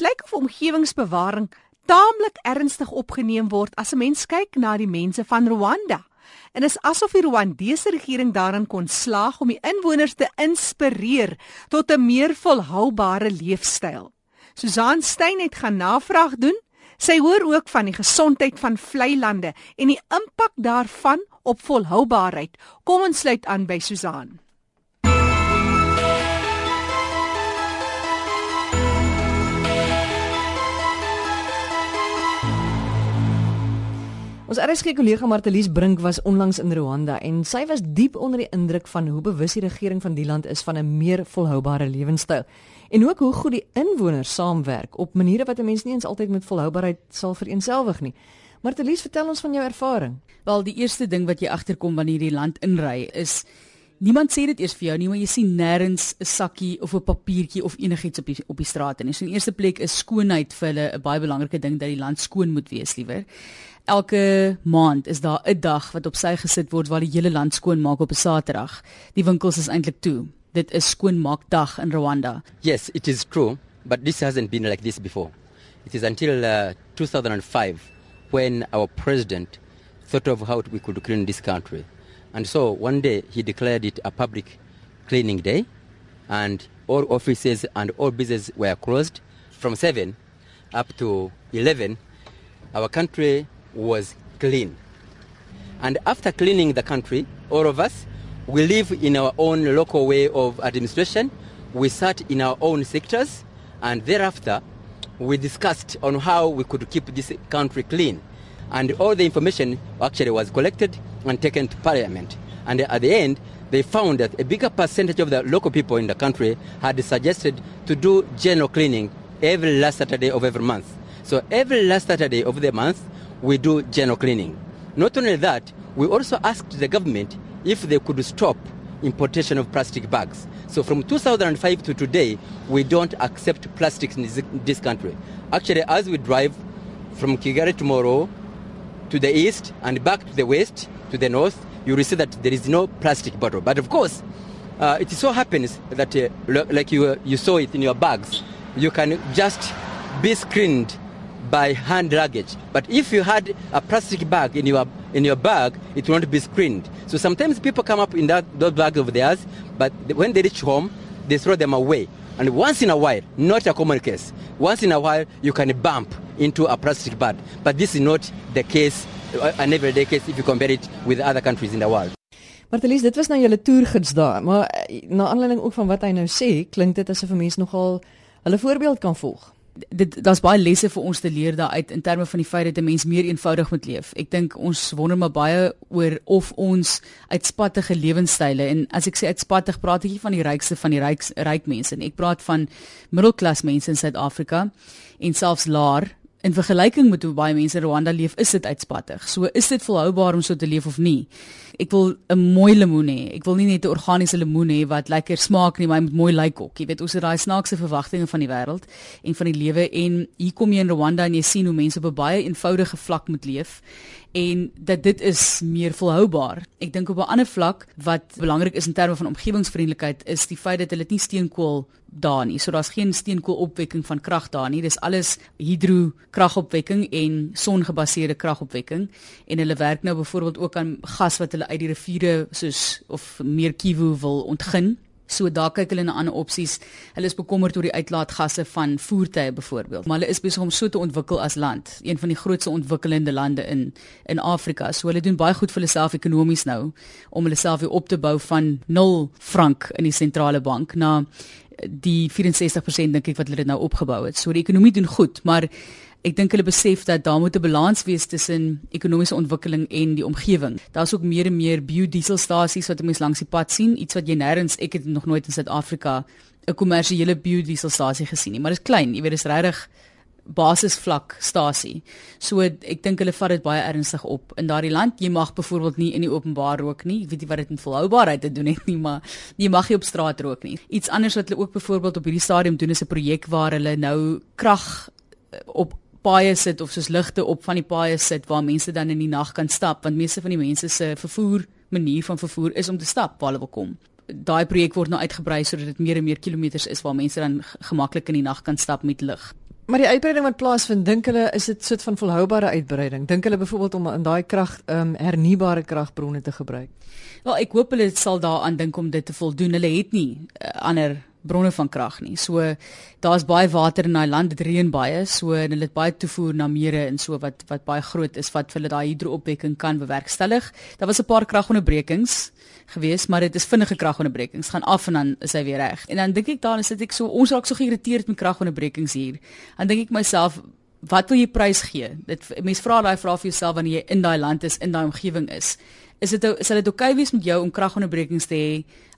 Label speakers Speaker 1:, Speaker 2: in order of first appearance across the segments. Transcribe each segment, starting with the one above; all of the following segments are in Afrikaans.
Speaker 1: dit lyk of omgewingsbewaring taamlik ernstig opgeneem word as 'n mens kyk na die mense van Rwanda. En is asof die Rwandese regering daarin kon slaag om die inwoners te inspireer tot 'n meer volhoubare leefstyl. Susan Stein het gaan navraag doen. Sy hoor ook van die gesondheid van vlei lande en die impak daarvan op volhoubaarheid. Kom ons sluit aan by Susan.
Speaker 2: Ons RSG kollega Martelies Brink was onlangs in Rwanda en sy was diep onder die indruk van hoe bewus die regering van die land is van 'n meer volhoubare lewenstyl en ook hoe goed die inwoners saamwerk op maniere wat 'n mens nie eens altyd met volhoubaarheid sal vereenselwig nie. Martelies, vertel ons van jou ervaring.
Speaker 3: Wel, die eerste ding wat jy agterkom wanneer jy die land inry is Niemand sê dit eers vir jou nie, maar jy sien nêrens 'n sakkie of 'n papiertjie of enigiets op die op die straat nie. So in eerste plek is skoonheid vir hulle 'n baie belangrike ding dat die land skoon moet wees liewer. Elke maand is daar 'n dag wat op sy gesit word waar die hele land skoon maak op 'n Saterdag. Die winkels is eintlik toe. Dit is skoonmaakdag in Rwanda.
Speaker 4: Yes, it is true, but this hasn't been like this before. It is until uh, 2005 when our president thought of how we could clean this country. And so one day he declared it a public cleaning day, and all offices and all businesses were closed from 7 up to 11. Our country was clean. And after cleaning the country, all of us, we live in our own local way of administration. We sat in our own sectors, and thereafter, we discussed on how we could keep this country clean. And all the information actually was collected and taken to parliament. And at the end, they found that a bigger percentage of the local people in the country had suggested to do general cleaning every last Saturday of every month. So every last Saturday of the month, we do general cleaning. Not only that, we also asked the government if they could stop importation of plastic bags. So from 2005 to today, we don't accept plastics in this, country. Actually, as we drive from Kigali tomorrow to the east and back to the west, to the north, you will see that there is no plastic bottle. But of course, uh, it so happens that, uh, like you, you saw it in your bags, you can just be screened by hand luggage. But if you had a plastic bag in your in your bag, it won't be screened. So sometimes people come up in that those bags of theirs, but when they reach home, they throw them away. And once in a while, not a common case. Once in a while, you can bump into a plastic bag, but this is not the case, uh, an everyday case if you compare it with other countries in the world.
Speaker 2: Martelies, dit was nou julle toergids daar, maar eh, na aanleiding ook van wat hy nou sê, klink dit asof 'n mens nogal hulle voorbeeld kan volg
Speaker 3: dit daar's baie lesse vir ons te leer daaruit in terme van die feit dat 'n mens meer eenvoudig moet leef. Ek dink ons wonder maar baie oor of ons uitspattige lewenstyle en as ek sê uitspattig praat ek nie van die rykste van die ryk ryk mense nie. Ek praat van middelklas mense in Suid-Afrika en selfs laer in vergelyking met hoe baie mense in Rwanda leef, is dit uitspattig. So is dit volhoubaar om so te leef of nie? Ek wil 'n mooi lemoen hê. Ek wil nie net 'n organiese lemoen hê wat lekker smaak nie, maar hy moet mooi lyk ook. Jy weet, ons het daai snaakse verwagtinge van die wêreld en van die lewe en hier kom jy in Rwanda en jy sien hoe mense op 'n baie eenvoudige vlak moet leef en dat dit is meer volhoubaar. Ek dink op 'n ander vlak wat belangrik is in terme van omgewingsvriendelikheid is die feit dat hulle nie steenkool daar nie. So daar's geen steenkoolopwekking van krag daar nie. Dis alles hidro kragopwekking en songebaseerde kragopwekking en hulle werk nou byvoorbeeld ook aan gas wat hulle uit die riviere soos of meer Kivu wil ontgin. So daar kyk hulle na ander opsies. Hulle is bekommerd oor die uitlaatgasse van voertuie byvoorbeeld. Maar hulle is besig om so te ontwikkel as land, een van die grootste ontwikkelende lande in in Afrika. So hulle doen baie goed vir hulle self ekonomies nou om hulle self weer op te bou van 0 frank in die sentrale bank na die 64% dink ek wat hulle dit nou opgebou het. So die ekonomie doen goed, maar ek dink hulle besef dat daar moet 'n balans wees tussen ekonomiese ontwikkeling en die omgewing. Daar's ook meer en meer biodieselstasies wat mense langs die pad sien, iets wat jy nêrens ek het nog nooit in Suid-Afrika 'n kommersiële biodieselstasie gesien nie, maar dit is klein, jy weet dit is regtig basisvlak stasie. So ek dink hulle vat dit baie ernstig op. In daardie land, jy mag byvoorbeeld nie in die openbaar rook nie. Ek weet nie wat dit met volhoubaarheid te doen het nie, maar jy mag nie op straat rook nie. Iets anders wat hulle ook byvoorbeeld op hierdie stadium doen is 'n projek waar hulle nou krag op paaie sit of soos ligte op van die paaie sit waar mense dan in die nag kan stap want meeste van die mense se vervoer manier van vervoer is om te stap waar hulle wil kom. Daai projek word nou uitgebrei sodat dit meer en meer kilometers is waar mense dan gemaklik in die nag kan stap met lig.
Speaker 2: Maar die uitbreiding wat plaasvind, dink hulle is dit soort van volhoubare uitbreiding? Dink hulle byvoorbeeld om in daai krag ehm um, hernubare kragbronne te gebruik?
Speaker 3: Wel, ek hoop hulle sal daaraan dink om dit te voldoen. Hulle het nie uh, ander bronne van krag nie. So daar's baie water in daai land, dit reën baie, so en hulle het baie toevoer na mere en so wat wat baie groot is wat vir hulle daai hidroopwekking kan bewerkstellig. Daar was 'n paar kragonderbrekings gewees, maar dit is vinnige kragonderbrekings. Gaan af en dan is hy weer reg. En dan dink ek dan sit ek so ons raak so geïrriteerd met kragonderbrekings hier. Dan dink ek myself Wat wil jy prys gee? Dit mense vra daai vraag vir jouself wanneer jy in daai land is, in daai omgewing is. Is dit sal dit oukei okay wees met jou om kragonderbrekings te hê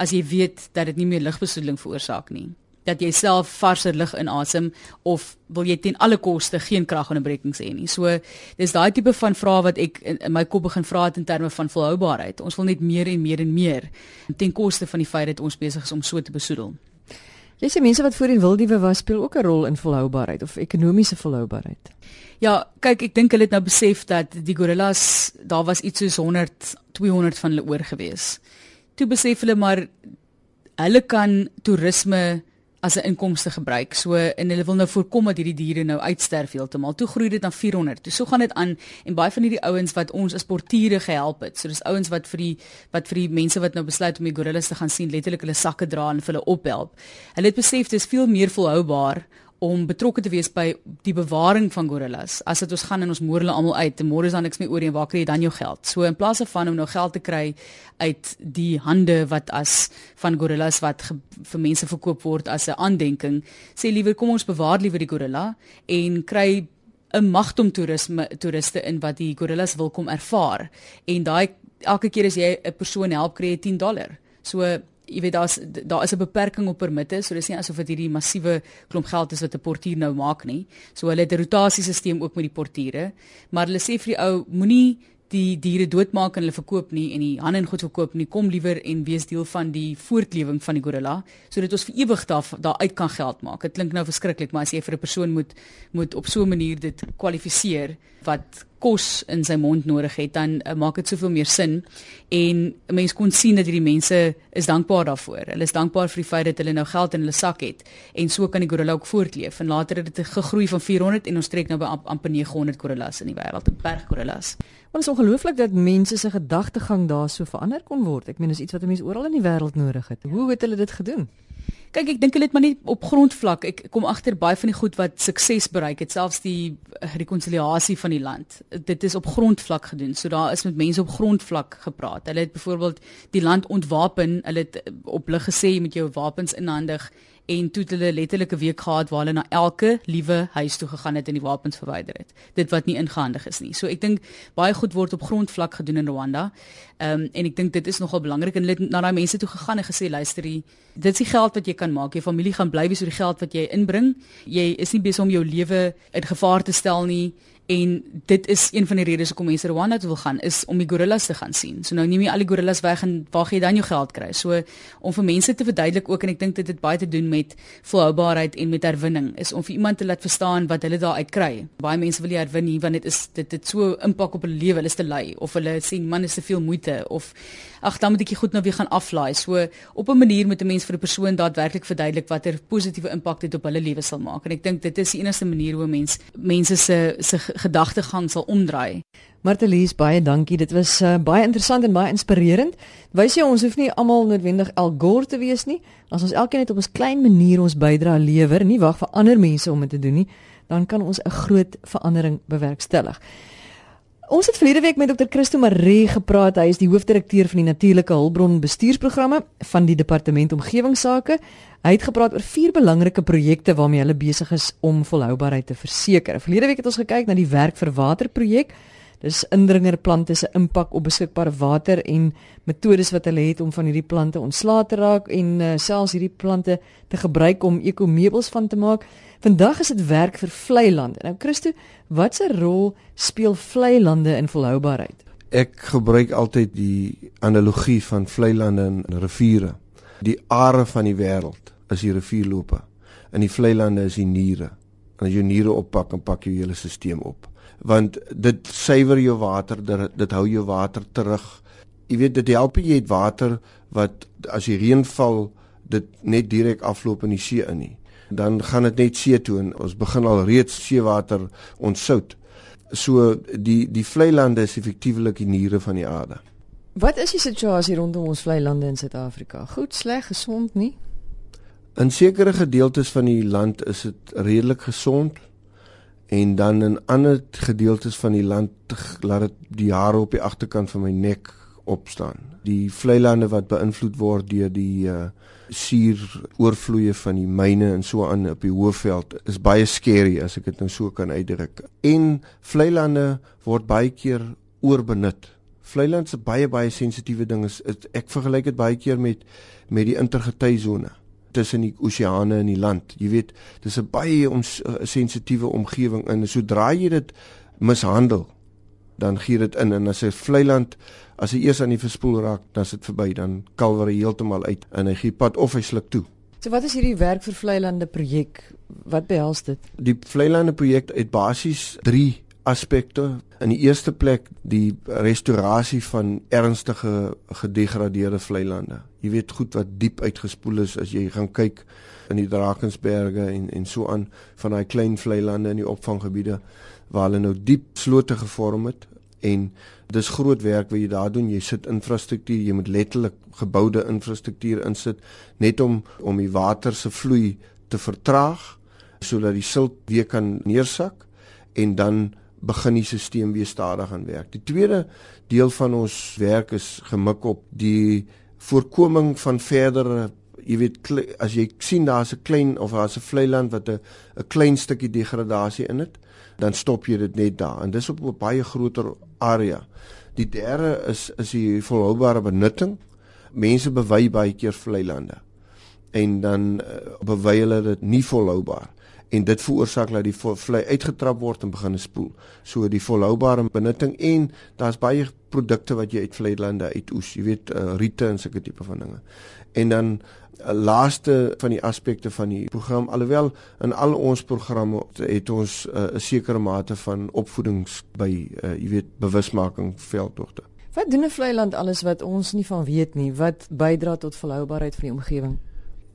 Speaker 3: as jy weet dat dit nie meer lugbesoedeling veroorsaak nie? Dat jy self varser lug inasem of wil jy ten alle koste geen kragonderbrekings hê nie? So dis daai tipe van vrae wat ek in, in my kop begin vra het in terme van volhoubaarheid. Ons wil net meer en meer en meer ten koste van die feit dat ons besig is om so te besoedel.
Speaker 2: Jy sê mense wat voorheen wildiewe was speel ook 'n rol in volhoubaarheid of ekonomiese volhoubaarheid.
Speaker 3: Ja, kyk, ek dink hulle het nou besef dat die gorillas, daar was iets soos 100, 200 van hulle oor gewees. Toe besef hulle maar hulle kan toerisme as 'n inkomste gebruik. So en hulle wil nou voorkom dat hierdie diere nou uitsterf heeltemal. Toe groei dit na 400. Toe so gaan dit aan en baie van hierdie ouens wat ons as portiere gehelp het. So dis ouens wat vir die wat vir die mense wat nou besluit om die gorillas te gaan sien, letterlik hulle sakke dra en vir hulle ophelp. Hulle het besef dis veel meer volhoubaar om betrokke te wees by die bewaring van gorillas. As dit ons gaan en ons moer hulle almal uit, en môre is dan niks meer oor en waar kry jy dan jou geld? So in plaas van om nou geld te kry uit die hande wat as van gorillas wat vir mense verkoop word as 'n aandenking, sê liewer kom ons bewaar liewer die gorilla en kry 'n magtom toerisme toeriste in wat die gorillas wil kom ervaar. En daai elke keer as jy 'n persoon help kry jy 10 dollar. So jy weet daar's daar is 'n beperking op permitte, so dis nie asof dit hierdie massiewe klomp geld is wat 'n portier nou maak nie. So hulle het 'n rotasiesisteem ook met die portiere, maar hulle sê vir die ou moenie die diere doodmaak en hulle verkoop nie en die hande en goed verkoop nie kom liewer en wees deel van die voortlewing van die gorilla sodat ons vir ewig daar daar uit kan geld maak. Dit klink nou verskriklik, maar as jy vir 'n persoon moet moet op so 'n manier dit kwalifiseer wat kos in sy mond nodig het, dan uh, maak dit soveel meer sin. En 'n mens kon sien dat hierdie mense is dankbaar daarvoor. Hulle is dankbaar vir die feit dat hulle nou geld in hulle sak het en so kan die gorilla ook voortleef. En later het dit gegroei van 400 en ons trek nou by amper 900 gorillas in die wêreld, 'n berg gorillas.
Speaker 2: Want is ongelooflik dat mense se gedagtegang daar so verander kon word. Ek meen dis iets wat mense oral in die wêreld nodig het. Hoe het hulle dit gedoen?
Speaker 3: Kyk, ek dink hulle het maar net op grondvlak. Ek kom agter baie van die goed wat sukses bereik het, selfs die eh, rekonsiliasie van die land. Dit is op grondvlak gedoen. So daar is met mense op grondvlak gepraat. Hulle het byvoorbeeld die land ontwapen. Hulle het eh, op lig gesê jy moet jou wapens inhandig en toe het hulle letterlik 'n week gehad waar hulle na elke liewe huis toe gegaan het en die wapens verwyder het. Dit wat nie ingehandig is nie. So ek dink baie goed word op grondvlak gedoen in Rwanda. Ehm um, en ek dink dit is nogal belangrik en hulle het na daai mense toe gegaan en gesê luister hier, dit is die geld wat jy kan maak. Jou familie gaan bly wees oor die geld wat jy inbring. Jy is nie besig om jou lewe in gevaar te stel nie en dit is een van die redes hoekom mense Rwanda toe wil gaan is om die gorillas te gaan sien. So nou neem jy al die gorillas weg en waar gaan jy dan jou geld kry? So om vir mense te verduidelik ook en ek dink dit het baie te doen met volhoubaarheid en met herwinning is om vir iemand te laat verstaan wat hulle daar uit kry. Baie mense wil nie herwin nie want dit is dit het so impak op hulle lewe, hulle is te lui of hulle sien man is te veel moeite of ag dan moet ek goed nou weer gaan aflaai. So op 'n manier moet 'n mens vir 'n persoon daadwerklik verduidelik watter positiewe impak dit op hulle lewe sal maak. En ek dink dit is die enigste manier hoe mense mense se se gedagtegang sal omdraai.
Speaker 2: Martelies, baie dankie. Dit was uh, baie interessant en baie inspirerend. Wys jy ons hoef nie almal noodwendig Al Gore te wees nie. As ons elkeen net op 'n klein manier ons bydrae lewer, nie wag vir ander mense om dit te doen nie, dan kan ons 'n groot verandering bewerkstellig. Ons het verlede week met Dr. Christo Maree gepraat. Hy is die hoofdirekteur van die Natuurlike Hulpbron Bestuursprogramme van die Departement Omgewingsake. Hy het gepraat oor vier belangrike projekte waarmee hulle besig is om volhoubaarheid te verseker. Verlede week het ons gekyk na die werk vir water projek. Dis indringerplante se impak op beskikbare water en metodes wat hulle het om van hierdie plante ontslae te raak en uh, selfs hierdie plante te gebruik om ekomeubels van te maak. Vandag is dit werk vir vlei lande. Nou Christo, watse rol speel vlei lande in volhoubaarheid?
Speaker 5: Ek gebruik altyd die analogie van vlei lande en riviere. Die are van die wêreld is die rivierloope. In die vlei lande is die niere. En as jy niere oppak, dan pak jy jou hele stelsel op want dit suiwer jou water dit, dit hou jou water terug jy weet dit help jy het water wat as die reën val dit net direk afloop in die see in nie dan gaan dit net see toe en ons begin al reeds seewater ontsout. So die die vlei lande is effektiewelik die niere van die aarde.
Speaker 2: Wat is die situasie rondom ons vlei lande in Suid-Afrika? Goed, sleg, gesond nie?
Speaker 5: In sekere gedeeltes van die land is dit redelik gesond en dan in ander gedeeltes van die land laat dit die hare op die agterkant van my nek opstaan. Die vlei lande wat beïnvloed word deur die uh suur oorvloeie van die myne en so aan op die hoofveld is baie skerry as ek dit nou so kan uitdruk. En vlei lande word baie keer oorbenut. Vlei land se baie baie sensitiewe ding is ek vergelyk dit baie keer met met die intergetyzone tussen die oseane en die land. Jy weet, dis 'n baie ons uh, sensitiewe omgewing en sodra jy dit mishandel, dan gee dit in en as 'n vlei land as hy eers aan die verspoel raak, dan is dit verby, dan kalwer hy heeltemal uit en hy gee pad of hy sluk toe.
Speaker 2: So wat is hierdie werk vir vlei lande projek? Wat behels dit?
Speaker 5: Die vlei lande projek het basies 3 aspekte. In die eerste plek die restaurasie van ernstige gedegradeerde vlei lande. Jy weet goed wat diep uitgespoel is as jy gaan kyk in die Drakensberge en en so aan van daai klein vlei lande in die opvanggebiede waar hulle nou diep slote gevorm het en dis groot werk wat jy daar doen jy sit infrastruktuur jy moet letterlik geboude infrastruktuur insit net om om die water se vloei te vertraag sodat die silt weer kan neersak en dan begin die stelsel weer stadig aan werk. Die tweede deel van ons werk is gemik op die voorkoming van verdere jy weet as jy sien daar's 'n klein of daar's 'n vlei land wat 'n 'n klein stukkie degradasie in het, dan stop jy dit net daar en dis op 'n baie groter area. Die derde is is die volhoubare benutting. Mense bewy baie keer vlei lande en dan uh, bewy hulle dit nie volhoubaar en dit veroorsaak dat die vlei uitgetrap word en begin spoel. So die volhoubare benutting en daar's baie produkte wat jy uit vlei lande uit oes, jy weet uh, riete en sulke tipe van dinge. En dan uh, laaste van die aspekte van die program alhoewel in al ons programme het ons uh, 'n uh, sekere mate van opvoedings by uh, jy weet bewusmaking veldtogte.
Speaker 2: Wat doen 'n vlei land alles wat ons nie van weet nie wat bydra tot volhoubaarheid van die omgewing?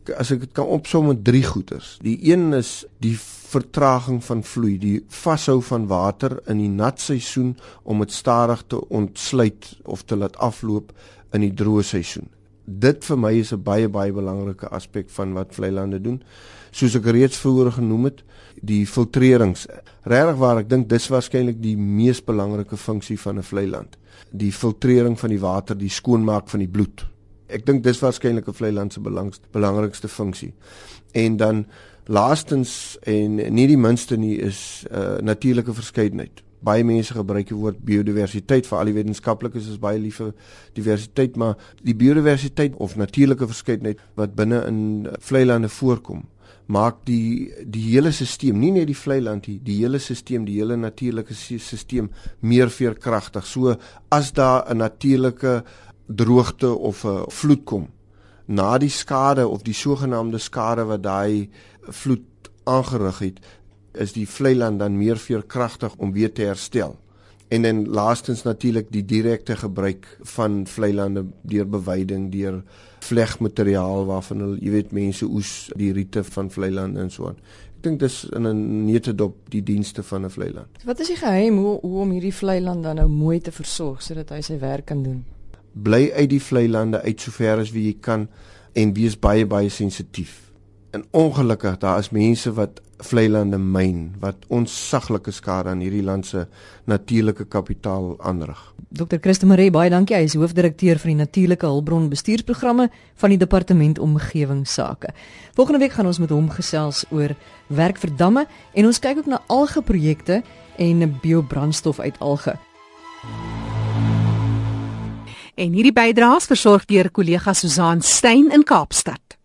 Speaker 5: As ek dit kan opsom met drie goeters. Die een is die vertraging van vloei, die vashou van water in die nat seisoen om dit stadig te ontsluit of te laat afloop in die droë seisoen. Dit vir my is 'n baie baie belangrike aspek van wat vlei lande doen. Soos ek reeds vroeër genoem het, die filtrerings. Regtig waar ek dink dis waarskynlik die mees belangrike funksie van 'n vlei land. Die filtrering van die water, die skoonmaak van die bloed ek dink dis waarskynlik 'n vlei land se belangrikste funksie. En dan laastens en nie die minste nie is uh, natuurlike verskeidenheid. Baie mense gebruik die woord biodiversiteit vir al die wetenskaplikes is baie lief vir diversiteit, maar die biodiversiteit of natuurlike verskeidenheid wat binne in vlei lande voorkom maak die die hele stelsel nie net die vlei land hier die hele stelsel die hele natuurlike stelsel meer veerkragtig so as daar 'n natuurlike droogte of 'n vloed kom. Na die skade of die sogenaamde skade wat daai vloed aangerig het is die vlei land dan meer veerkragtig om weer te herstel. En dan laastens natuurlik die direkte gebruik van vlei lande deur beweiding deur vlegmateriaal waarvan hulle jy weet mense oes die riete van vlei lande en so aan. Ek dink dis in 'n neutedop die dienste van 'n vlei land
Speaker 2: wat is die geheim hoe hoe om hierdie vlei land dan nou mooi te versorg sodat hy sy werk kan doen
Speaker 5: bly uit die vlei lande uit sover as wie jy kan en wees baie baie sensitief. En ongelukkig daar is mense wat vlei lande myn wat onsaglike skade aan hierdie land se natuurlike kapitaal aanrig.
Speaker 2: Dr. Christo Maree, baie dankie. Hy is hoofdirekteur van die natuurlike hulpbron bestuursprogramme van die departement omgewingsake. Volgende week gaan ons met hom gesels oor werk vir damme en ons kyk ook na algeprojekte en biobrandstof uit alge.
Speaker 1: En hierdie bydraes versorg deur kollega Susan Stein in Kaapstad.